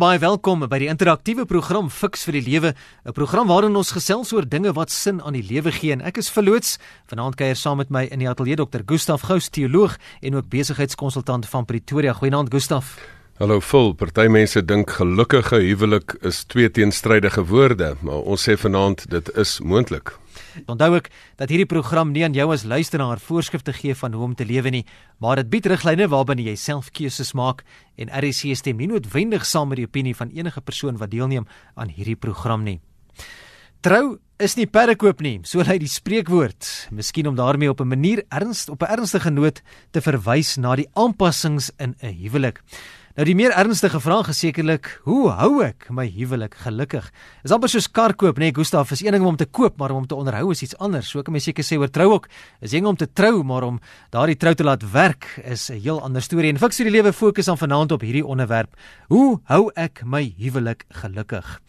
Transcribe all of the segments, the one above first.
Baie welkom by die interaktiewe program Fix vir die Lewe, 'n program waarin ons gesels oor dinge wat sin aan die lewe gee. En ek is verloots. Vanaand kuier saam met my in die ateljee Dr. Gustaf Gous, teoloog en ook besigheidskonsultant van Pretoria. Goeienaand Gustaf. Hallo vol. Party mense dink gelukkige huwelik is twee teenstrydige woorde, maar ons sê vanaand dit is moontlik. Onthou ek dat hierdie program nie aan jou as luisteraar voorskrifte gee van hoe om te lewe nie, maar dit bied riglyne waarbinne jy self keuses maak en RC stem nie noodwendig saam met die opinie van enige persoon wat deelneem aan hierdie program nie. Trou is nie perdekoop nie, so lei die spreekwoord. Miskien om daarmee op 'n manier erns op 'n ernstige noot te verwys na die aanpassings in 'n huwelik. Nou die meer ernstige vraag is sekerlik, hoe hou ek my huwelik gelukkig? Is amper soos kar koop, nê, nee, Gustaf, is een ding om te koop, maar om te onderhou is iets anders. So kan mens seker sê oor trou ook. Is ding om te trou, maar om daardie trou te laat werk is 'n heel ander storie. En fiks vir die lewe fokus aan vanaand op hierdie onderwerp. Hoe hou ek my huwelik gelukkig?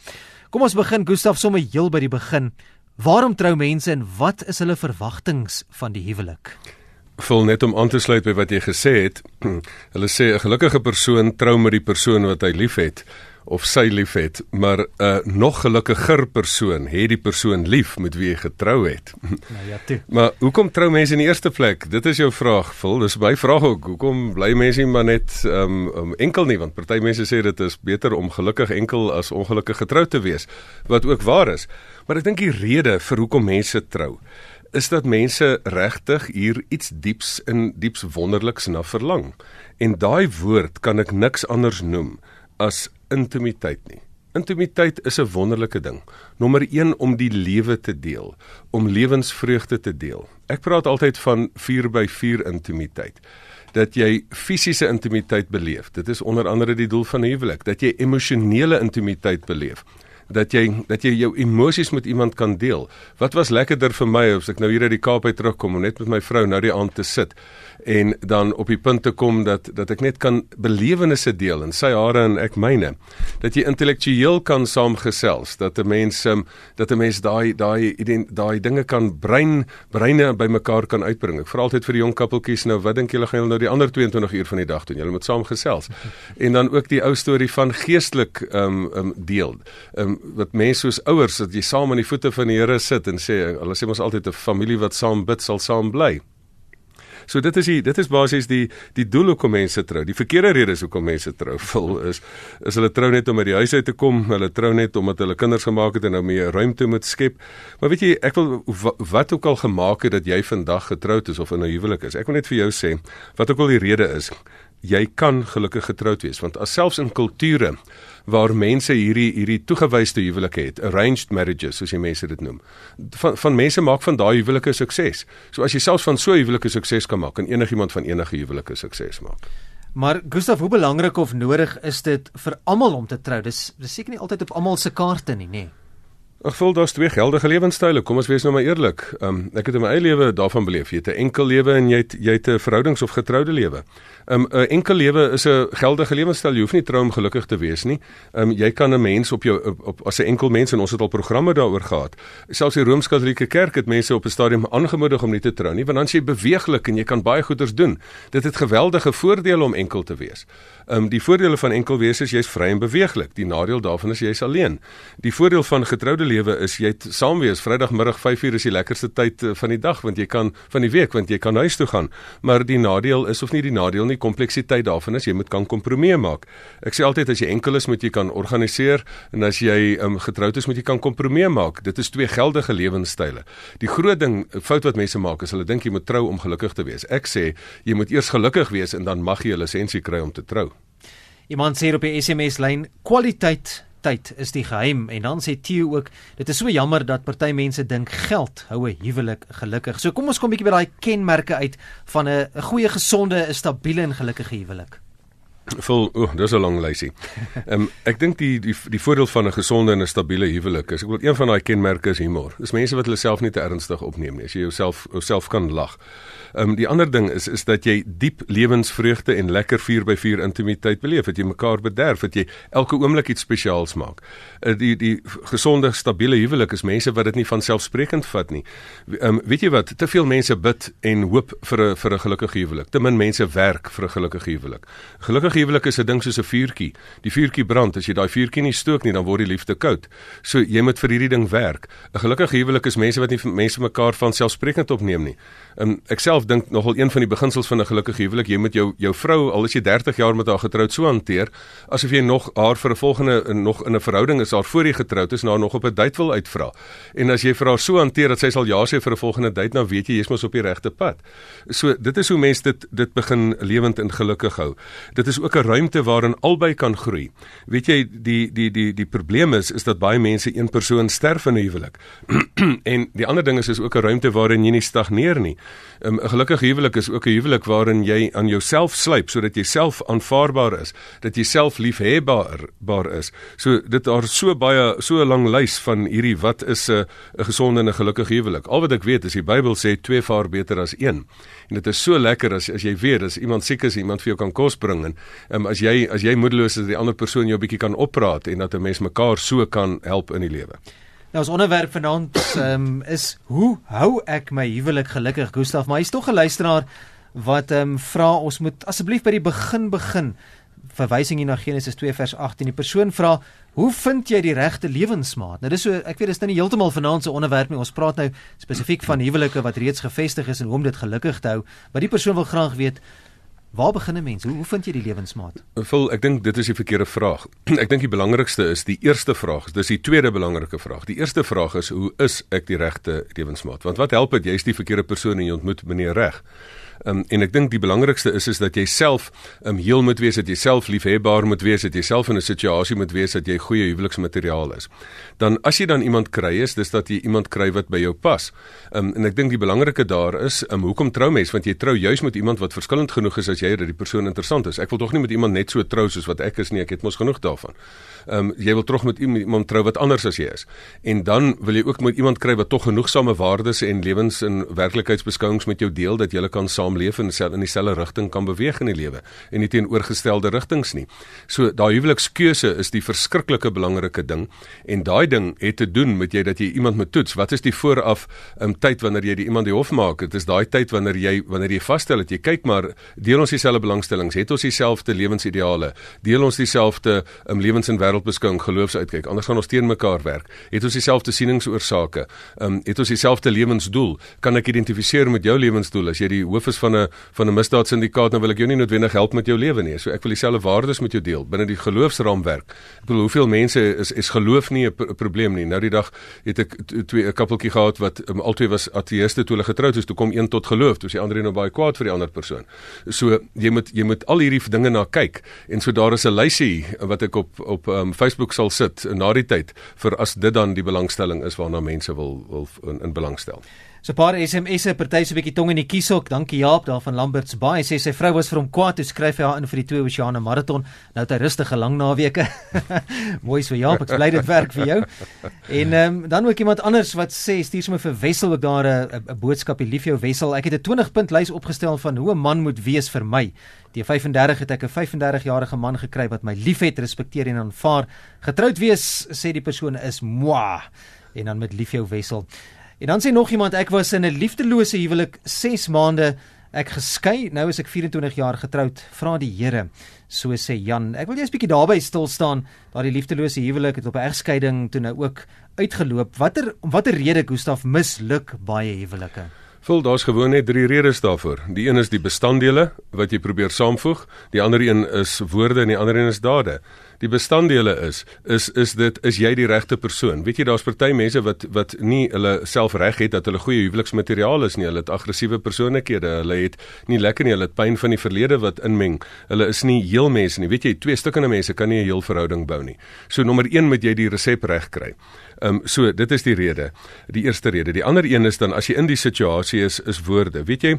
Kom ons begin Gustaf sommer heel by die begin. Waarom trou mense en wat is hulle verwagtinge van die huwelik? Vol net om aan te sluit by wat jy gesê het. Hulle sê 'n gelukkige persoon trou met die persoon wat hy liefhet of sy liefhet, maar 'n uh, nog gelukkiger persoon het die persoon lief met wie hy getrou het. Nou ja, toe. Maar hoekom trou mense in die eerste plek? Dit is jou vraag, vol. Dis my vraag ook. Hoekom bly mense maar net um, um enkel nie? Want party mense sê dit is beter om gelukkig enkel as ongelukkig getroud te wees, wat ook waar is. Maar ek dink die rede vir hoekom mense trou is dat mense regtig hier iets dieps in dieps wonderliks na verlang. En daai woord kan ek niks anders noem as intimiteit nie. Intimiteit is 'n wonderlike ding. Nommer 1 om die lewe te deel, om lewensvreugde te deel. Ek praat altyd van 4 by 4 intimiteit dat jy fisiese intimiteit beleef. Dit is onder andere die doel van huwelik, dat jy emosionele intimiteit beleef dat jy dat jy jou emosies met iemand kan deel. Wat was lekkerder vir my as ek nou hier uit die Kaap uit terugkom om net met my vrou nou die aand te sit en dan op die punt te kom dat dat ek net kan belewennisse deel en sy hare en ek myne. Dat jy intellektueel kan saamgesels, dat 'n mens um, dat 'n mens daai daai daai dinge kan brein breine bymekaar kan uitbring. Ek vra altyd vir die jong koppeltjies nou, wat dink julle gaan julle nou die ander 22 uur van die dag doen? Julle moet saam gesels. En dan ook die ou storie van geestelik ehm um, um, deel. Ehm um, wat mense soos ouers dat jy saam aan die voete van die Here sit en sê hulle sê mos altyd 'n familie wat saam bid sal saam bly. So dit is die dit is basies die die doel hoekom mense trou. Die verkeerde redes hoekom mense trou vol is is hulle trou net om uit die huis uit te kom, hulle trou net omdat hulle kinders gemaak het en nou meer ruimte moet skep. Maar weet jy, ek wil wat ook al gemaak het dat jy vandag getroud is of in 'n huwelik is. Ek wil net vir jou sê wat ook al die rede is, jy kan gelukkig getroud wees want as selfs in kulture waar mense hierdie hierdie toegewyde huwelike het, arranged marriages soos jy mense dit noem. Van van mense maak van daai huwelike sukses. So as jy selfs van so 'n huwelike sukses kan maak, kan enigiemand van enige huwelike sukses maak. Maar Gustaf, hoe belangrik of nodig is dit vir almal om te trou? Dis seker nie altyd op almal se kaarte nie, nê? Nee. Ek voel daar's twee geldige lewenstyle. Kom ons wees nou maar eerlik. Um, ek het in my eie lewe daarvan beleef. Jy het 'n enkel lewe en jy het jy het 'n verhoudings of getroude lewe. 'n um, enkel lewe is 'n geldige lewenstyl. Jy hoef nie trou om gelukkig te wees nie. Um, jy kan 'n mens op jou op, op as 'n enkel mens en ons het al programme daaroor gehad. Selfs die Rooms-Katolieke Kerk het mense op 'n stadium aangemoedig om nie te trou nie, want dan is jy beweeglik en jy kan baie goeders doen. Dit het geweldige voordele om enkel te wees. Um, die voordele van enkel wees is jy's vry en beweeglik. Die nadeel daarvan is jy's alleen. Die voordeel van getroude lewe is jy't saam wees. Vrydagmiddag 5uur is die lekkerste tyd uh, van die dag want jy kan van die week want jy kan huis toe gaan. Maar die nadeel is of nie die nadeel nie kompleksiteit daarvan is jy moet kan kompromie maak. Ek sê altyd as jy enkel is moet jy kan organiseer en as jy um, getroud is moet jy kan kompromie maak. Dit is twee geldige lewenstyle. Die groot ding fout wat mense maak is hulle dink jy moet trou om gelukkig te wees. Ek sê jy moet eers gelukkig wees en dan mag jy 'n lisensie kry om te trou. Iemand sê op die SMS lyn kwaliteit tyd is die geheim en dan sê Theo ook dit is so jammer dat party mense dink geld hou 'n huwelik gelukkig. So kom ons kom 'n bietjie by daai kenmerke uit van 'n goeie gesonde, stabiele en gelukkige huwelik. Vol, o, oh, dis 'n lang lysie. Ehm um, ek dink die die die voordeel van 'n gesonde en 'n stabiele huwelik is ek wil een van daai kenmerke is humor. Dis mense wat hulle self nie te ernstig opneem nie. As jy jouself jouself kan lag. Um, die ander ding is is dat jy diep lewensvreugde en lekker 4 by 4 intimiteit beleef. Dat jy mekaar bederf, dat jy elke oomblik iets spesiaals maak. Uh, die die gesonde, stabiele huwelik is mense wat dit nie van selfsprekend vat nie. Um, weet jy wat? Te veel mense bid en hoop vir 'n vir 'n gelukkige huwelik. Te min mense werk vir 'n gelukkige huwelik. Gelukkige huwelik is 'n ding soos 'n vuurtjie. Die vuurtjie brand, as jy daai vuurtjie nie stook nie, dan word die liefde koud. So jy moet vir hierdie ding werk. 'n Gelukkige huwelik is mense wat nie mense mekaar van selfsprekend opneem nie. Um, ek self dink nogal een van die beginsels van 'n gelukkige huwelik, jy moet jou jou vrou al is jy 30 jaar met haar getroud so hanteer asof jy nog haar vir 'n volgende nog in 'n verhouding is haar voor jy getroud is haar nog op 'n date wil uitvra. En as jy vir haar so hanteer dat sy sal ja sê vir 'n volgende date, dan weet jy jy's mos op die regte pad. So dit is hoe mense dit dit begin lewend en gelukkig hou. Dit is ook 'n ruimte waarin albei kan groei. Weet jy die die die die probleem is is dat baie mense een persoon sterf in 'n huwelik. en die ander ding is is ook 'n ruimte waarin jy nie stagneer nie. 'n um, Gelukkige huwelik is ook 'n huwelik waarin jy aan jouself slyp sodat jy self aanvaarbaar is, dat jy self liefhebbaar is. So dit daar so baie so 'n lang lys van hierdie wat is 'n 'n gesonde en 'n gelukkige huwelik. Al wat ek weet is die Bybel sê twee vaar beter as een. En dit is so lekker as as jy weet as iemand siek is, iemand vir jou kan kos bring en um, as jy as jy moedeloos is, die ander persoon jou bietjie kan oppraat en dat 'n mens mekaar so kan help in die lewe. Nou ons onderwerp vanaand um, is hoe hou ek my huwelik gelukkig, Gustaf, maar hy's tog 'n luisteraar wat ehm um, vra ons moet asseblief by die begin begin verwysing hier na Genesis 2 vers 18. Die persoon vra, "Hoe vind jy die regte lewensmaat?" Nou dis so, ek weet dis nou nie heeltemal vanaand se onderwerp nie. Ons praat nou spesifiek van huwelike wat reeds gevestig is en hoe om dit gelukkig te hou, maar die persoon wil graag weet, Waar begin 'n mens? Hoe hoe vind jy die lewensmaat? Vul, ek dink dit is die verkeerde vraag. ek dink die belangrikste is die eerste vraag. Dis die tweede belangrike vraag. Die eerste vraag is hoe is ek die regte lewensmaat? Want wat help dit jy's die verkeerde persoon en jy ontmoet meneer reg? Um, en ek dink die belangrikste is is dat jy self um, heel moet wees, dat jy self liefhebbaar moet wees, dat jy self in 'n situasie moet wees dat jy goeie huweliksmateriaal is. Dan as jy dan iemand kry is, dis dat jy iemand kry wat by jou pas. Um, en ek dink die belangrike daar is, um, hoekom trou mens? Want jy trou juis met iemand wat verskillend genoeg is as jy dat die persoon interessant is. Ek wil tog nie met iemand net so trou soos wat ek is nie, ek het mos genoeg daarvan. Um, jy wil terug met iemand trou wat anders as jy is. En dan wil jy ook met iemand kry wat tog genoegsame waardes en lewens en werklikheidsbeskouings met jou deel dat julle kan saamleef en in dieselfde rigting kan beweeg in die lewe en nie teenoorgestelde rigtings nie. So daai huwelikskeuse is die verskriklike belangrike ding en daai ding het te doen met jy dat jy iemand moet toets. Wat is die vooraf um, tyd wanneer jy die iemand die hof maak? Dit is daai tyd wanneer jy wanneer jy vasstel dat jy kyk maar deel ons dieselfde belangstellings, het ons dieselfde lewensideale, deel ons dieselfde um, lewens en wêreldbeskouing geloofsuitkyk. Anders gaan ons teen mekaar werk. Het ons dieselfde sieningsoorsake? Um, het ons dieselfde lewensdoel? Kan ek identifiseer met jou lewensdoel? As jy die hoof is van 'n van 'n misdaadsyndikaat, dan wil ek jou nie noodwendig help met jou lewe nie. So ek wil dieselfde waardes met jou deel binne die geloofsraamwerk. Ek bedoel hoeveel mense is is geloof nie 'n pr probleem nie. Nou die dag het ek twee 'n koppeltjie gehad wat um, albei was ateëste toe hulle getroud is. Toe kom een tot geloof, toe is die ander een nou baie kwaad vir die ander persoon. So jy moet jy moet al hierdie dinge na kyk. En so daar is 'n lysie wat ek op op um, Facebook sal sit na die tyd vir as dit dan die belangstelling is waarna mense wil wil in, in belangstel. So 'n paar SMS'e party so 'n bietjie tong in die kieshoek. Dankie Jaap daar van Lamberts Bay. Sê sy vrou was vir hom kwaad toe skryf hy haar in vir die twee oseane maraton. Nou het hy rustige lang naweke. Mooi so Jaap, ek bly dit werk vir jou. En ehm um, dan ook iemand anders wat sê stuur sommer vir Wessel ook daar 'n 'n boodskap, lief jou Wessel. Ek het 'n 20 punt lys opgestel van hoe 'n man moet wees vir my. Die 35 het ek 'n 35 jarige man gekry wat my liefhet, respekteer en aanvaar. Getroud wees sê die persoon is moi en dan met lief jou Wessel. En dan sê nog iemand ek was in 'n liefdelose huwelik 6 maande. Ek geskei. Nou is ek 24 jaar getroud. Vra die Here so sê Jan. Ek wil jy 'n bietjie daarby stil staan. Daar die liefdelose huwelik het op 'n egskeiding toe nou ook uitgeloop. Watter watter rede Gustaf misluk baie huwelike? Vol daar's gewoon net drie redes daarvoor. Die een is die bestanddele wat jy probeer saamvoeg, die ander een is woorde en die ander een is dade die bestanddele is is is dit is jy die regte persoon weet jy daar's party mense wat wat nie hulle self reg het dat hulle goeie huweliksmateriaal is nie hulle het aggressiewe persoonlikhede hulle het nie lekker nie hulle het pyn van die verlede wat inmeng hulle is nie heel mense nie weet jy twee stukkende mense kan nie 'n heel verhouding bou nie so nommer 1 moet jy die resep reg kry Ehm um, so dit is die rede. Die eerste rede. Die ander een is dan as jy in die situasie is is woorde. Weet jy,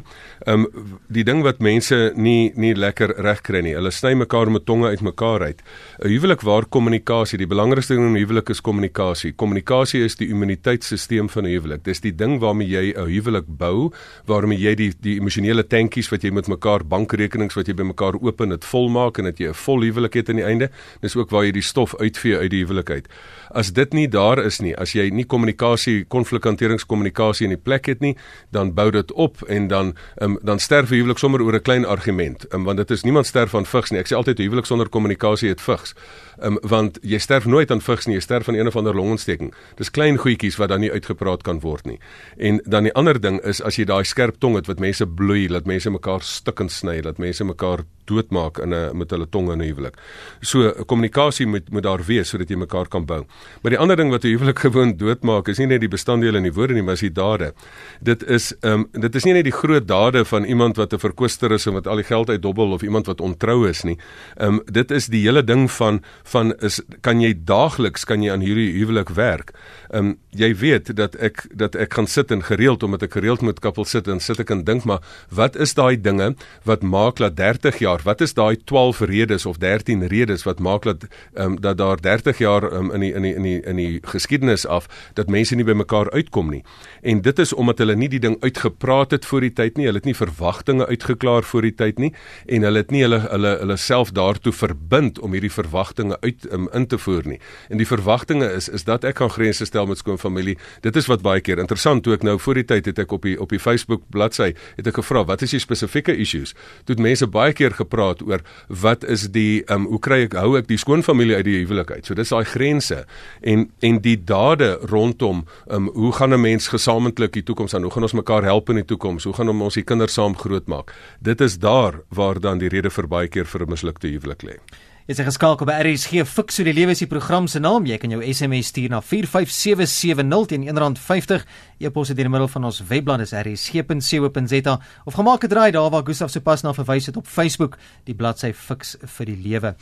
ehm um, die ding wat mense nie nie lekker reg kry nie. Hulle sny mekaar met tonge uit mekaar uit. 'n huwelik waar kommunikasie, die belangrikste ding in 'n huwelik is kommunikasie. Kommunikasie is die immuniteitstelsel van 'n huwelik. Dis die ding waarmee jy 'n huwelik bou, waarmee jy die die emosionele tankies wat jy met mekaar bankrekenings wat jy by mekaar open dit volmaak en dat jy 'n vol huwelik het aan die einde. Dis ook waar jy die stof uitvee uit die huwelik uit. As dit nie daar is nie, as jy nie kommunikasie, konflikhanteringskommunikasie in die plek het nie, dan bou dit op en dan um, dan sterf 'n huwelik sommer oor 'n klein argument. Um, want dit is niemand sterf van vigs nie. Ek sê altyd 'n huwelik sonder kommunikasie het vigs. Um, want jy sterf nooit aan vigs nie, jy sterf van een of ander longontsteking. Dis klein goedjies wat dan nie uitgepraat kan word nie. En dan die ander ding is as jy daai skerp tong het wat mense bloei, laat mense mekaar stukkend sny, laat mense mekaar doodmaak in 'n met hulle tonge in 'n huwelik. So kommunikasie moet moet daar wees sodat jy mekaar kan bou. Maar die ander ding wat 'n huwelik gewoon doodmaak is nie net die bestanddele in die woorde nie, maar is die dade. Dit is ehm um, dit is nie net die groot dade van iemand wat 'n verkwister is en wat al die geld uitdobbel of iemand wat ontrou is nie. Ehm um, dit is die hele ding van van is kan jy daagliks kan jy aan hierdie huwelik werk. Ehm um, jy weet dat ek dat ek gaan sit en gereeld omdat ek gereeld met kappel sit en sit ek en dink maar wat is daai dinge wat maak dat 30 jaar jaar. Wat is daai 12 redes of 13 redes wat maak dat ehm um, dat daar 30 jaar um, in die in die in die in die geskiedenis af dat mense nie by mekaar uitkom nie. En dit is omdat hulle nie die ding uitgepraat het voor die tyd nie. Hulle het nie verwagtinge uitgeklaar voor die tyd nie en hulle het nie hulle hulle hulle self daartoe verbind om hierdie verwagtinge uit um, in te voer nie. En die verwagtinge is is dat ek kan grense stel met skoonfamilie. Dit is wat baie keer interessant toe ek nou voor die tyd het ek op die op die Facebook bladsy het ek gevra wat is die spesifieke issues? Toe mense baie keer gepraat oor wat is die um, hoe kry ek hou ek die skoonfamilie uit die huwelik uit. So dis daai grense en en die dade rondom um, hoe gaan 'n mens gesamentlik die toekoms aan? Hoe gaan ons mekaar help in die toekoms? Hoe gaan ons die kinders saam grootmaak? Dit is daar waar dan die rede vir baie keer vir 'n mislukte huwelik lê. Jy sê geskakel by RSG Fix so die lewe is die program se naam. Jy kan jou SMS stuur na 45770 teen R1.50. E-pos dit in die middel van ons webblad is rsg.co.za of gemaak 'n draai daar waar Gustaf sopas na verwys het op Facebook, die bladsy Fix vir die lewe.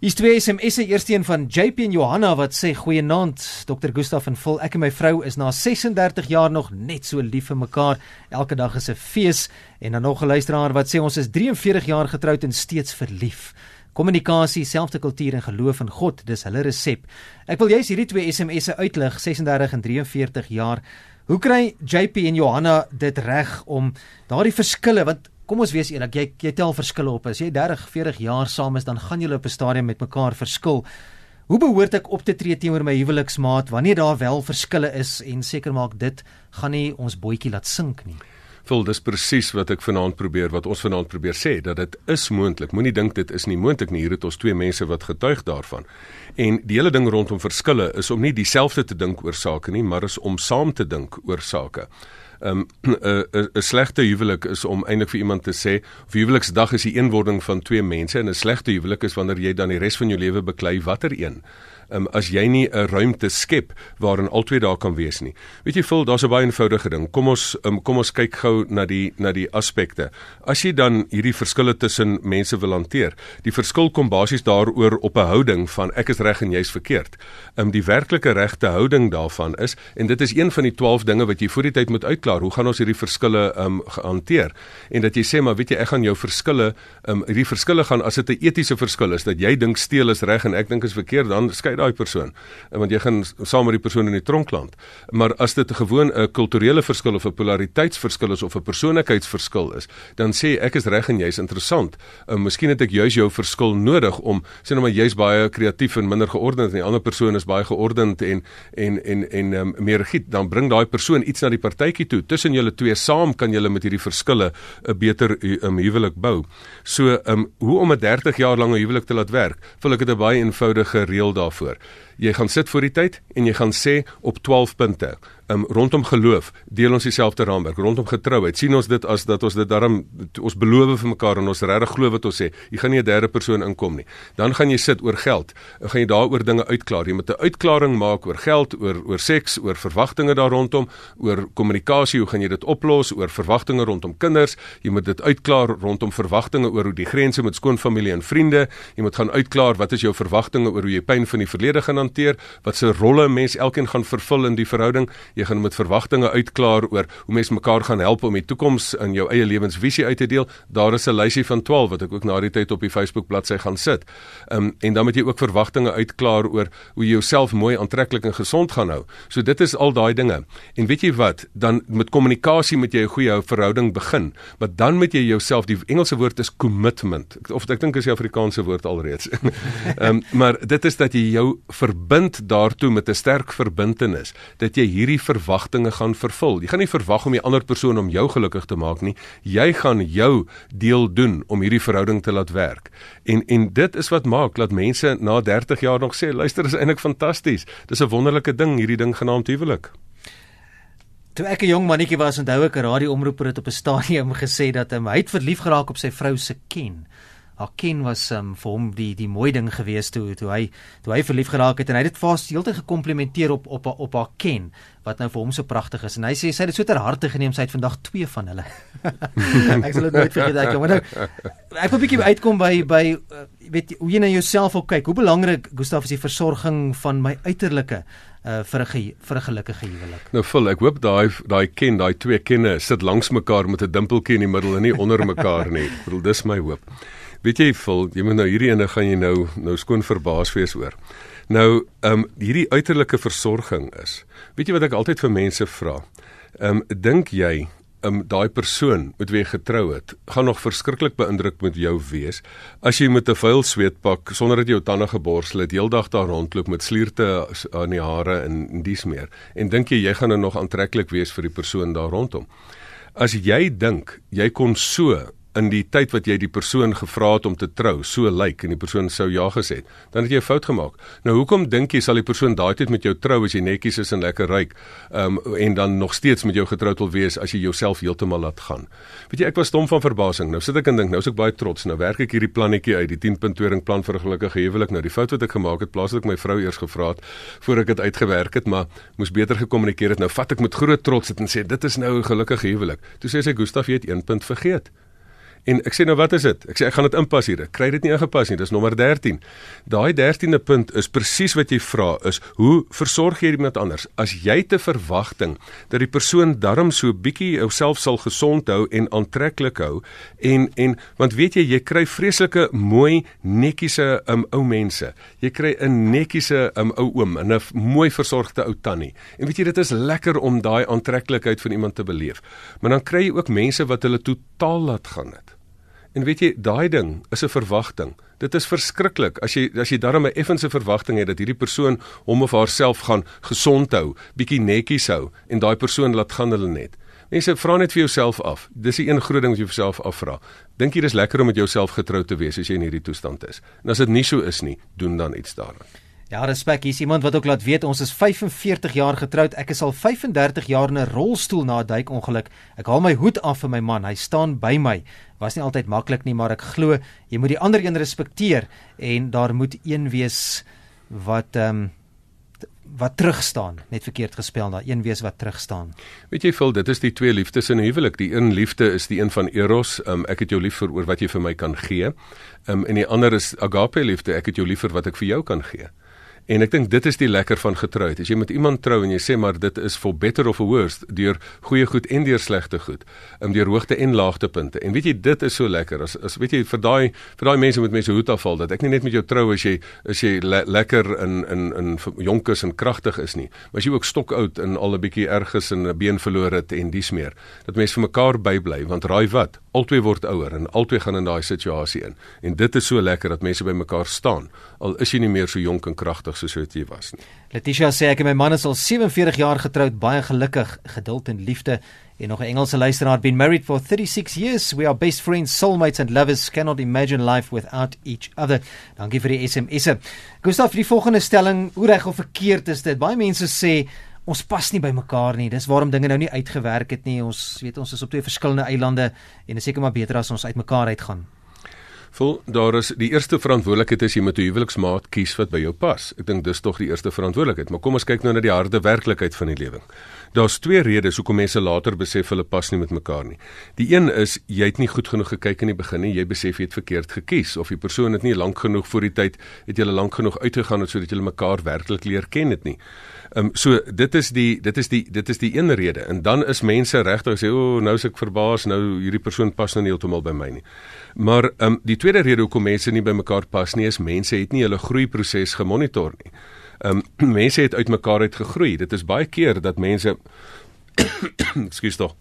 Hier's twee SMS'e, eerste een van JP en Johanna wat sê goeienaand, Dr. Gustaf en Vol. Ek en my vrou is na 36 jaar nog net so lief vir mekaar. Elke dag is 'n fees en dan nog 'n luisteraar wat sê ons is 43 jaar getroud en steeds verlief. Kommunikasie, selfde kultuur en geloof in God, dis hulle resep. Ek wil juist hierdie twee SMS'e uitlig, 36 en 43 jaar. Hoe kry JP en Johanna dit reg om daardie verskille wat kom ons wees eerlik, jy jy tel verskille op. As jy 30, 40 jaar saam is, dan gaan julle op 'n stadium met mekaar verskil. Hoe behoort ek op te tree teenoor my huweliksmaat wanneer daar wel verskille is en seker maak dit gaan nie ons bootjie laat sink nie? Vol dis presies wat ek vanaand probeer wat ons vanaand probeer sê dat dit is moontlik. Moenie dink dit is nie moontlik nie. Hier het ons twee mense wat getuig daarvan. En die hele ding rondom verskille is om nie dieselfde te dink oor sake nie, maar is om saam te dink oor sake. 'n um, 'n slegte huwelik is om eintlik vir iemand te sê, of huweliksdag is die eenwording van twee mense en 'n slegte huwelik is wanneer jy dan die res van jou lewe beklei watter een um, as jy nie 'n ruimte skep waarin albei daar kan wees nie. Weet jy, voel daar's 'n baie eenvoudige ding. Kom ons um, kom ons kyk gou na die na die aspekte. As jy dan hierdie verskille tussen mense wil hanteer, die verskil kom basies daaroor op 'n houding van ek is reg en jy's verkeerd. Um die werklike regte houding daarvan is en dit is een van die 12 dinge wat jy voor die tyd moet uitklaar. Hoe gaan ons hierdie verskille um hanteer? En dat jy sê maar weet jy ek gaan jou verskille um hierdie verskille gaan as dit 'n etiese verskil is dat jy dink steel is reg en ek dink is verkeerd, dan skei daai persoon want jy gaan saam met die persoon in die tronk land. Maar as dit gewoon 'n kulturele verskil of 'n polariteitsverskil is of 'n persoonlikheidsverskil is, dan sê ek is reg en jy's interessant. Uh, miskien het ek juis jou verskil nodig om sê nou maar jy's baie kreatief en minder geordend en die ander persoon is baie geordend en en en en um, meer rigied, dan bring daai persoon iets na die partytjie toe. Tussen julle twee saam kan julle met hierdie verskille 'n beter um, huwelik bou. So, um, hoe om 'n 30 jaar lange huwelik te laat werk? Vul ek dit 'n baie eenvoudige reël daarvoor daaroor. Jy gaan sit voor die tyd en jy gaan sê op 12 punte um, rondom geloof deel ons dieselfde raamwerk rondom getrouheid. Sien ons dit as dat ons dit daarom ons beloof vir mekaar en ons regtig glo wat ons sê. Jy gaan nie 'n derde persoon inkom nie. Dan gaan jy sit oor geld en gaan jy daaroor dinge uitklaar. Jy moet 'n uitklaring maak oor geld oor oor seks oor verwagtinge daar rondom oor kommunikasie hoe gaan jy dit oplos oor verwagtinge rondom kinders. Jy moet dit uitklaar rondom verwagtinge oor hoe die grense met skoonfamilie en vriende. Jy moet gaan uitklaar wat is jou verwagtinge oor hoe jy pyn van die verlede gaan hanteer, wat se rolle mens elkeen gaan vervul in die verhouding. Jy gaan met verwagtinge uitklaar oor hoe mens mekaar gaan help om die toekoms in jou eie lewensvisie uit te deel. Daar is 'n lysie van 12 wat ek ook na die tyd op die Facebook bladsy gaan sit. Um, en dan moet jy ook verwagtinge uitklaar oor hoe jy jouself mooi aantreklik en gesond gaan hou. So dit is al daai dinge. En weet jy wat, dan met kommunikasie moet jy 'n goeie verhouding begin, maar dan moet jy jouself die Engelse woord is commitment. Of ek dink is die Afrikaanse woord alreeds. Ehm um, maar dit is dat jy jou verbind daartoe met 'n sterk verbintenis dat jy hierdie verwagtinge gaan vervul. Jy gaan nie verwag om die ander persoon om jou gelukkig te maak nie. Jy gaan jou deel doen om hierdie verhouding te laat werk. En en dit is wat maak dat mense na 30 jaar nog sê, luister, is eintlik fantasties. Dis 'n wonderlike ding hierdie ding genaamd huwelik. Toe ek 'n jong mannetjie was, onthou ek 'n radioomroeper het op 'n stadium gesê dat hy het verlief geraak op sy vrou se ken haar ken was um, vir hom die die mooi ding gewees toe toe hy toe hy verlief geraak het en hy het dit vir haar heeltyd gekomplimenteer op op op haar ken wat nou vir hom so pragtig is en hy sê sy het dit so ter harte geneem sy het vandag twee van hulle ek sal dit nooit vergeet ek maar nou ek wil 'n bietjie uitkom by by uh, weet hoe jy na jouself op kyk hoe belangrik Gustaf is die versorging van my uiterlike uh vir 'n vir 'n gelukkige huwelik. Nou vul, ek hoop daai daai ken, daai twee kenne sit langs mekaar met 'n dimpeltjie in die middel en nie onder mekaar nie. Ek bedoel dis my hoop. Weet jy vol, jy moet nou hierdie ene gaan jy nou nou skoon verbaas wees oor. Nou, ehm um, hierdie uiterlike versorging is. Weet jy wat ek altyd vir mense vra? Ehm um, dink jy um, daai persoon met wie jy getrou het, gaan nog verskriklik beïndruk met jou wees as jy met 'n vuil sweetpak sonder dat jy jou tande geborsel het, heeldag daar rondloop met slierte aan die hare en, en dies meer. En dink jy jy gaan nou nog aantreklik wees vir die persoon daar rondom? As jy dink jy kon so in die tyd wat jy die persoon gevra het om te trou, so lyk like, en die persoon sou ja gesê het, dan het jy 'n fout gemaak. Nou hoekom dink jy sal die persoon daai tyd met jou trou as jy netjies is en lekker ryk, um, en dan nog steeds met jou getroud wil wees as jy jouself heeltemal laat gaan? Weet jy, ek was stom van verbasing. Nou sit ek en dink, nou is ek baie trots. Nou werk ek hierdie plannetjie uit, die 10-punt plan vir 'n gelukkige huwelik. Nou die fout wat ek gemaak het, plaas ek my vrou eers gevra het voor ek dit uitgewerk het, maar moes beter gekommunikeer het. Nou vat ek met groot trots dit en sê dit is nou 'n gelukkige huwelik. Toe sê sy Gustaf, jy het een punt vergeet. En ek sê nou wat is dit? Ek sê ek gaan dit inpas hier. Ek kry dit nie ingepas nie. Dis nommer 13. Daai 13de punt is presies wat jy vra is, hoe versorg jy iemand anders? As jy te verwagting dat die persoon darm so bietjie jouself sal gesond hou en aantreklik hou en en want weet jy jy kry vreeslike mooi netjiese um, ou mense. Jy kry 'n netjiese um, ou oom en 'n mooi versorgde ou tannie. En weet jy dit is lekker om daai aantreklikheid van iemand te beleef. Maar dan kry jy ook mense wat hulle totaal laat gaan het. En weet jy, daai ding is 'n verwagting. Dit is verskriklik as jy as jy darm 'n effense verwagting het dat hierdie persoon hom of haarself gaan gesond hou, bietjie netjies hou en daai persoon laat gaan hulle net. Mense vra net vir jouself af. Dis die een groot ding wat jy vir jouself afvra. Dink jy dis lekker om met jouself getrou te wees as jy in hierdie toestand is? En as dit nie so is nie, doen dan iets daaraan. Ja, respek. Hier's iemand wat ook laat weet ons is 45 jaar getroud. Ek is al 35 jaar in 'n rolstoel na 'n duikongeluk. Ek haal my hoed af vir my man. Hy staan by my. Was nie altyd maklik nie, maar ek glo jy moet die ander een respekteer en daar moet een wees wat ehm um, wat terug staan. Net verkeerd gespel daar. Een wees wat terug staan. Weet jy, Phil, dit is die twee liefdes in 'n huwelik. Die een liefde is die een van eros. Um, ek het jou lief vir oor wat jy vir my kan gee. Um, en die ander is agape liefde. Ek het jou lief vir wat ek vir jou kan gee. En ek dink dit is die lekker van getroud. As jy met iemand trou en jy sê maar dit is for better of for worse, deur goeie goed en deur slegte goed, um, deur hoogte en laagtepunte. En weet jy, dit is so lekker as as weet jy vir daai vir daai mense met mense hoed afval dat ek nie net met jou trou as jy as jy le lekker in in in jonk is en kragtig is nie, maar as jy ook stokoud en al 'n bietjie erges en 'n been verloor het en dis meer, dat mense vir mekaar bybly want raai wat, albei word ouer en albei gaan in daai situasie in. En dit is so lekker dat mense by mekaar staan al is jy nie meer so jonk en kragtig gelukkig soos wat jy was nie. Letitia sê ek en my man is al 47 jaar getroud, baie gelukkig, geduld en liefde. En nog 'n Engelse luisteraar been married for 36 years. We are best friends, soulmates and lovers. Cannot imagine life without each other. Dankie vir die SMS'e. Gustav, die volgende stelling, hoe reg of verkeerd is dit? Baie mense sê ons pas nie by mekaar nie. Dis waarom dinge nou nie uitgewerk het nie. Ons weet ons is op twee verskillende eilande en is seker maar beter as ons uitmekaar uitgaan. Vol daar is die eerste verantwoordelikheid is jy moet 'n huweliksmaat kies wat by jou pas. Ek dink dis tog die eerste verantwoordelikheid. Maar kom ons kyk nou na die harde werklikheid van die lewe. Daar's twee redes hoekom mense later besef hulle pas nie met mekaar nie. Die een is jy het nie goed genoeg gekyk in die begin nie, jy besef jy het verkeerd gekies of die persoon het nie lank genoeg voor die tyd het julle lank genoeg uitgegaan sodat julle mekaar werklik leer ken het nie. Ehm um, so dit is die dit is die dit is die een rede en dan is mense regtig sê o, oh, nou is ek verbaas, nou hierdie persoon pas nou nie heeltemal by my nie. Maar ehm um, die tweede rede hoekom mense nie by mekaar pas nie is mense het nie hulle groeiproses gemonitor nie. Ehm um, mense het uitmekaar uit gegroei. Dit is baie keer dat mense Ekskuus tog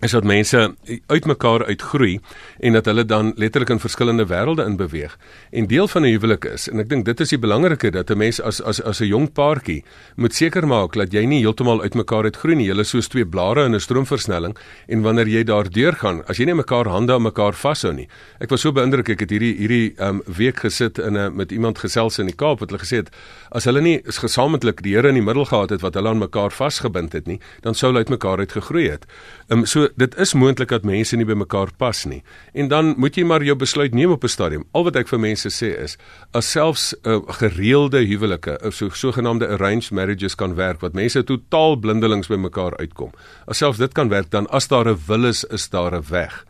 is dat mense uitmekaar uitgroei en dat hulle dan letterlik in verskillende wêrelde in beweeg. En deel van 'n huwelik is en ek dink dit is die belangrike dat 'n mens as as as 'n jong paartjie moet seker maak dat jy nie heeltemal uitmekaar uitgroei nie. Julle soos twee blare in 'n stroomversnelling en wanneer jy daar deurgaan, as jy nie mekaar hande aan mekaar vashou nie. Ek was so beïndruk ek het hierdie hierdie um week gesit in 'n met iemand gesels in die Kaap wat hulle gesê het as hulle nie gesamentlik die Here in die middel gehad het wat hulle aan mekaar vasgebind het nie, dan sou hulle uitmekaar uitgegroei het. Um so dit is moontlik dat mense nie by mekaar pas nie. En dan moet jy maar jou besluit neem op 'n stadium. Al wat ek vir mense sê is, as selfs 'n uh, gereelde huwelike, of so sogenaamde arranged marriages kan werk wat mense totaal blindelings by mekaar uitkom. As selfs dit kan werk, dan as daar 'n wil is, is daar 'n weg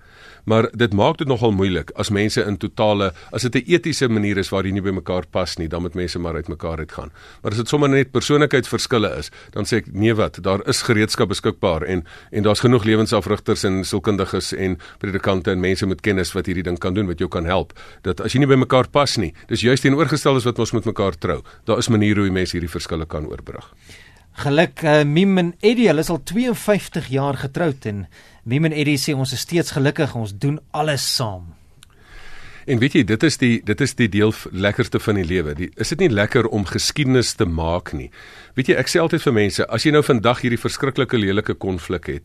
maar dit maak dit nogal moeilik as mense in totale as dit 'n etiese manier is waar jy nie by mekaar pas nie, dan moet mense maar uit mekaar uitgaan. Maar as dit sommer net persoonlikheidsverskille is, dan sê ek nee wat, daar is gereedskap beskikbaar en en daar's genoeg lewensafrigters en sielkundiges en predikante en mense met kennis wat hierdie ding kan doen wat jou kan help. Dat as jy nie by mekaar pas nie, dis juist teenoorgestel as wat ons met mekaar trou. Daar is maniere hoe mense hierdie verskille kan oorbrug. Geluk uh, Mim en Eddie, hulle is al 52 jaar getroud en Mim en Eddie sê ons is steeds gelukkig, ons doen alles saam. En weet jy, dit is die dit is die deel lekkerste van die lewe. Die is dit nie lekker om geskiedenis te maak nie. Weet jy, ek sê altyd vir mense, as jy nou vandag hierdie verskriklike lelike konflik het,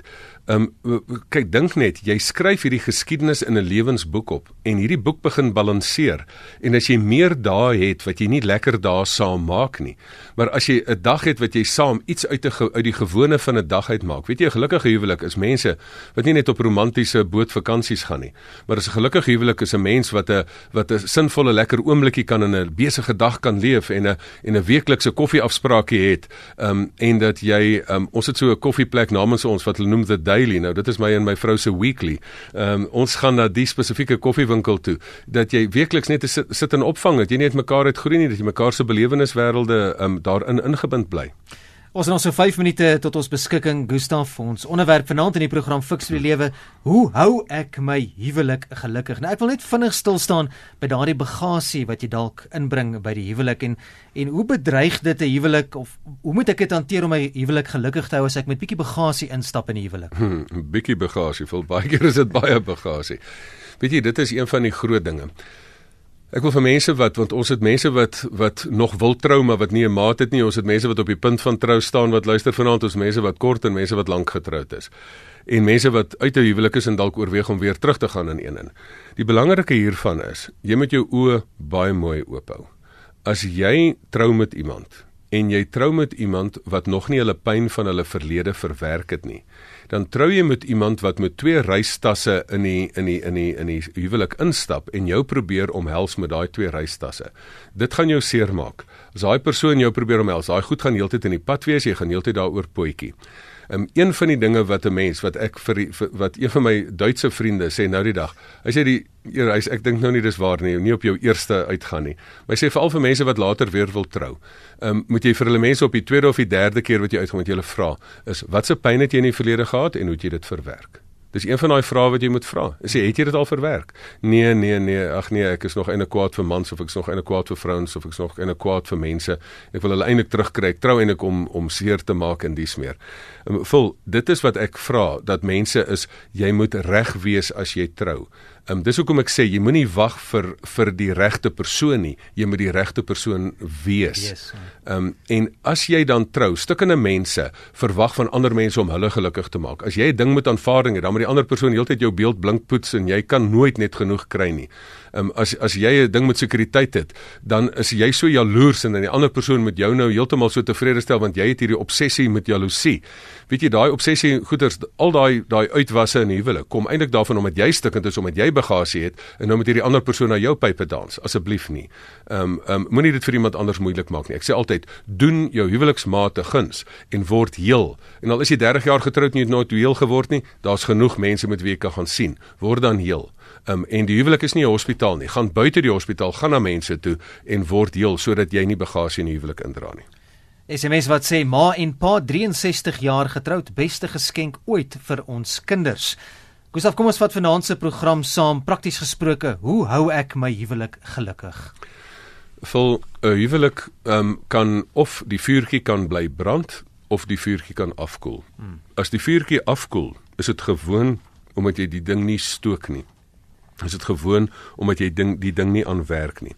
ehm um, kyk dink net, jy skryf hierdie geskiedenis in 'n lewensboek op en hierdie boek begin balanseer. En as jy meer dae het wat jy nie lekker dae saam maak nie, maar as jy 'n dag het wat jy saam iets uit 'n uit die gewone van 'n dag uit maak. Weet jy, 'n gelukkige huwelik is mense wat nie net op romantiese bootvakansies gaan nie, maar 'n gelukkige huwelik is 'n mens wat 'n wat 'n sinvolle lekker oomblikie kan in 'n besige dag kan leef en 'n en 'n weeklikse koffieafspraakie het. Ehm um, en dat jy ehm um, ons het so 'n koffieplek namens ons wat hulle noem the daily. Nou dit is my en my vrou se weekly. Ehm um, ons gaan na die spesifieke koffiewinkel toe dat jy weekliks net sit, sit en opvang dat jy net mekaar uitgroei nie dat jy mekaar se beleweniswêrelde ehm um, daarin ingebind bly. Ons het nog so 5 minute tot ons beskikking, Gustaf. Ons onderwerp vanaand in die program Fix vir die lewe. Hoe hou ek my huwelik gelukkig? Nou ek wil net vinnig stil staan by daardie bagasie wat jy dalk inbring by die huwelik en en hoe bedreig dit 'n huwelik of hoe moet ek dit hanteer om my huwelik gelukkig te hou as ek met bietjie bagasie instap in die huwelik? 'n hmm, Bietjie bagasie, vol baie keer is dit baie bagasie. Weet jy, dit is een van die groot dinge. Ek wil vir mense wat want ons het mense wat wat nog wil trou maar wat nie 'n maat het nie. Ons het mense wat op die punt van trou staan wat luister vanaand. Ons mense wat kort en mense wat lank getroud is. En mense wat uit 'n huwelik is en dalk oorweeg om weer terug te gaan in een in. Die belangrike hiervan is, jy moet jou oë baie mooi oop hou. As jy trou met iemand en jy trou met iemand wat nog nie hulle pyn van hulle verlede verwerk het nie dan trou jy met iemand wat met twee reistasse in die in die in die in die huwelik instap en jou probeer omhels met daai twee reistasse. Dit gaan jou seermaak. As daai persoon jou probeer omhels, daai goed gaan heeltyd in die pad wees, jy gaan heeltyd daaroor potjie. Um, een van die dinge wat 'n mens wat ek vir, vir wat een van my Duitse vriende sê nou die dag. Hy sê die hy sê ek dink nou nie dis waar nie, nie op jou eerste uitgaan nie. Maar hy sê veral vir mense wat later weer wil trou. Um, moet jy vir hulle mense op die tweede of die derde keer wat jy uitgaan met julle vra, is wat se pyn het jy in die verlede gehad en hoe het jy dit verwerk? Dis een van daai vrae wat jy moet vra. Jy het jy dit al verwerk? Nee, nee, nee. Ag nee, ek is nog eintlik kwaad vir mans of ek is nog eintlik kwaad vir vrouens of ek is nog eintlik kwaad vir mense. Ek wil hulle eintlik terugkry. Ek trou eintlik om om seer te maak in dies meer. Um, vol, dit is wat ek vra dat mense is jy moet reg wees as jy trou. Ehm um, dis hoekom ek sê jy moenie wag vir vir die regte persoon nie. Jy moet die regte persoon wees. Ehm um, en as jy dan trou, stukkende mense verwag van ander mense om hulle gelukkig te maak. As jy 'n ding met aanvaarding het, dan moet die ander persoon heeltyd jou beeld blink poets en jy kan nooit net genoeg kry nie um, as as jy 'n ding met sekuriteit het, dan is jy so jaloers en dan die ander persoon met jou nou heeltemal so tevrede stel want jy het hierdie obsessie met jaloesie. Weet jy daai obsessie goeters al daai daai uitwasse in huwelik kom eintlik daarvan omdat jy stikkend is omdat jy bagasie het en nou moet hierdie ander persoon na jou pype dans. Asseblief nie. Ehm um, ehm um, moenie dit vir iemand anders moeilik maak nie. Ek sê altyd, doen jou huweliksmaat 'n guns en word heel. En al is jy 30 jaar getroud en jy het nooit heel geword nie, daar's genoeg mense met wie jy kan gaan sien. Word dan heel. Um, en die huwelik is nie 'n hospitaal nie. Gaan buite die hospitaal, gaan na mense toe en word heel sodat jy nie bagasie in die huwelik indra nie. SMS wat sê ma en pa 63 jaar getroud, beste geskenk ooit vir ons kinders. Gustav, kom ons vat vanaand se program saam. Prakties gesproke, hoe hou ek my huwelik gelukkig? Vol 'n huwelik um, kan of die vuurtjie kan bly brand of die vuurtjie kan afkoel. Hmm. As die vuurtjie afkoel, is dit gewoon omdat jy die ding nie stook nie. Is dit gewoon omdat jy ding die ding nie aanwerk nie.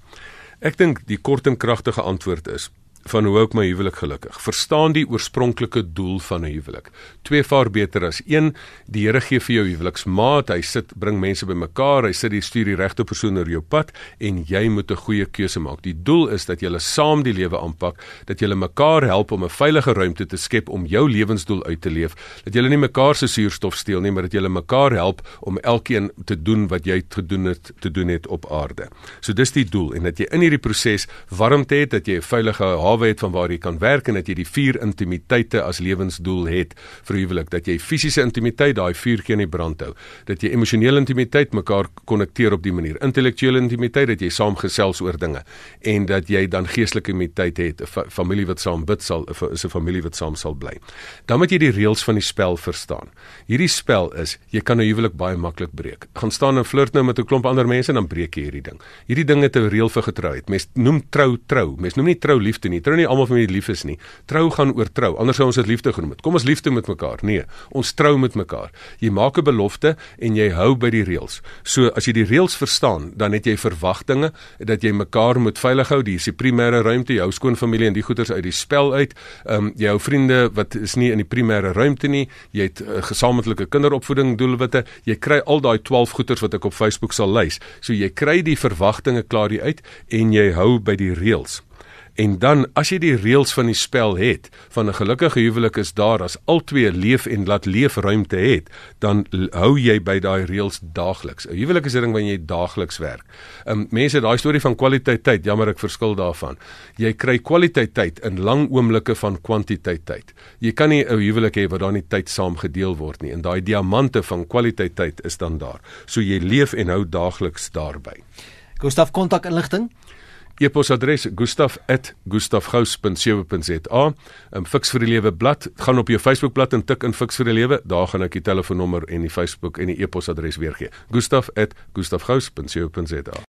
Ek dink die kort en kragtige antwoord is van hoe ek my huwelik gelukkig. Verstaan die oorspronklike doel van 'n huwelik. Twee vaar beter as een. Die Here gee vir jou huweliksmaat. Hy sit bring mense bymekaar. Hy sit die stuur die regte persoon oor jou pad en jy moet 'n goeie keuse maak. Die doel is dat julle saam die lewe aanpak, dat julle mekaar help om 'n veilige ruimte te skep om jou lewensdoel uit te leef. Dat julle nie mekaar se suurstof steel nie, maar dat julle mekaar help om elkeen te doen wat jy gedoen het te doen het op aarde. So dis die doel en dat jy in hierdie proses warmte het, dat jy 'n veilige hawe het van waar jy kan werk en dat jy die vier intimiteite as lewensdoel het vir huwelik dat jy fisiese intimiteit daai vuurtjie in die brand hou dat jy emosionele intimiteit mekaar konnekteer op die manier intellektuele intimiteit dat jy saam gesels oor dinge en dat jy dan geestelike intimiteit het 'n familie wat saam bid sal is 'n familie wat saam sal bly. Dan moet jy die reëls van die spel verstaan. Hierdie spel is jy kan 'n huwelik baie maklik breek. Gaan staan en flirt nou met 'n klomp ander mense en dan breek jy hierdie ding. Hierdie ding het 'n reël vir getrouheid mens noem trou trou mens noem nie trou liefde nie trou nie almal van my lief is nie. Trou gaan oor trou. Anders sou ons dit liefde genoem het. Kom ons liefde met mekaar. Nee, ons trou met mekaar. Jy maak 'n belofte en jy hou by die reëls. So as jy die reëls verstaan, dan het jy verwagtinge dat jy mekaar moet veilig hou. Dis die primêre ruimte, jou skoonfamilie en die goeders uit die spel uit. Ehm um, jou vriende wat is nie in die primêre ruimte nie. Jy het uh, gesamentlike kinderopvoeding doelwitte. Jy kry al daai 12 goeders wat ek op Facebook sal lys. So jy kry die verwagtinge klaar uit en jy hou by die reëls. En dan as jy die reëls van die spel het, van 'n gelukkige huwelik is daar as albei leef en laat leef ruimte het, dan hou jy by daai reëls daagliks. 'n Huwelik is 'n ding wat jy daagliks werk. Um mense daai storie van kwaliteit tyd, jammer ek verskil daarvan. Jy kry kwaliteit tyd in lang oomblikke van kwantiteit tyd. Jy kan nie 'n huwelik hê waar daar nie tyd saam gedeel word nie en daai diamante van kwaliteit tyd is dan daar. So jy leef en hou daagliks daarby. Gustaf kontak inligting E-posadres gustaf@gustafgous.co.za. Um Fix vir die Lewe blad, gaan op jou Facebookblad en tik in Fix vir die Lewe. Daar gaan ek die telefoonnommer en die Facebook en die e-posadres weer gee. gustaf@gustafgous.co.za.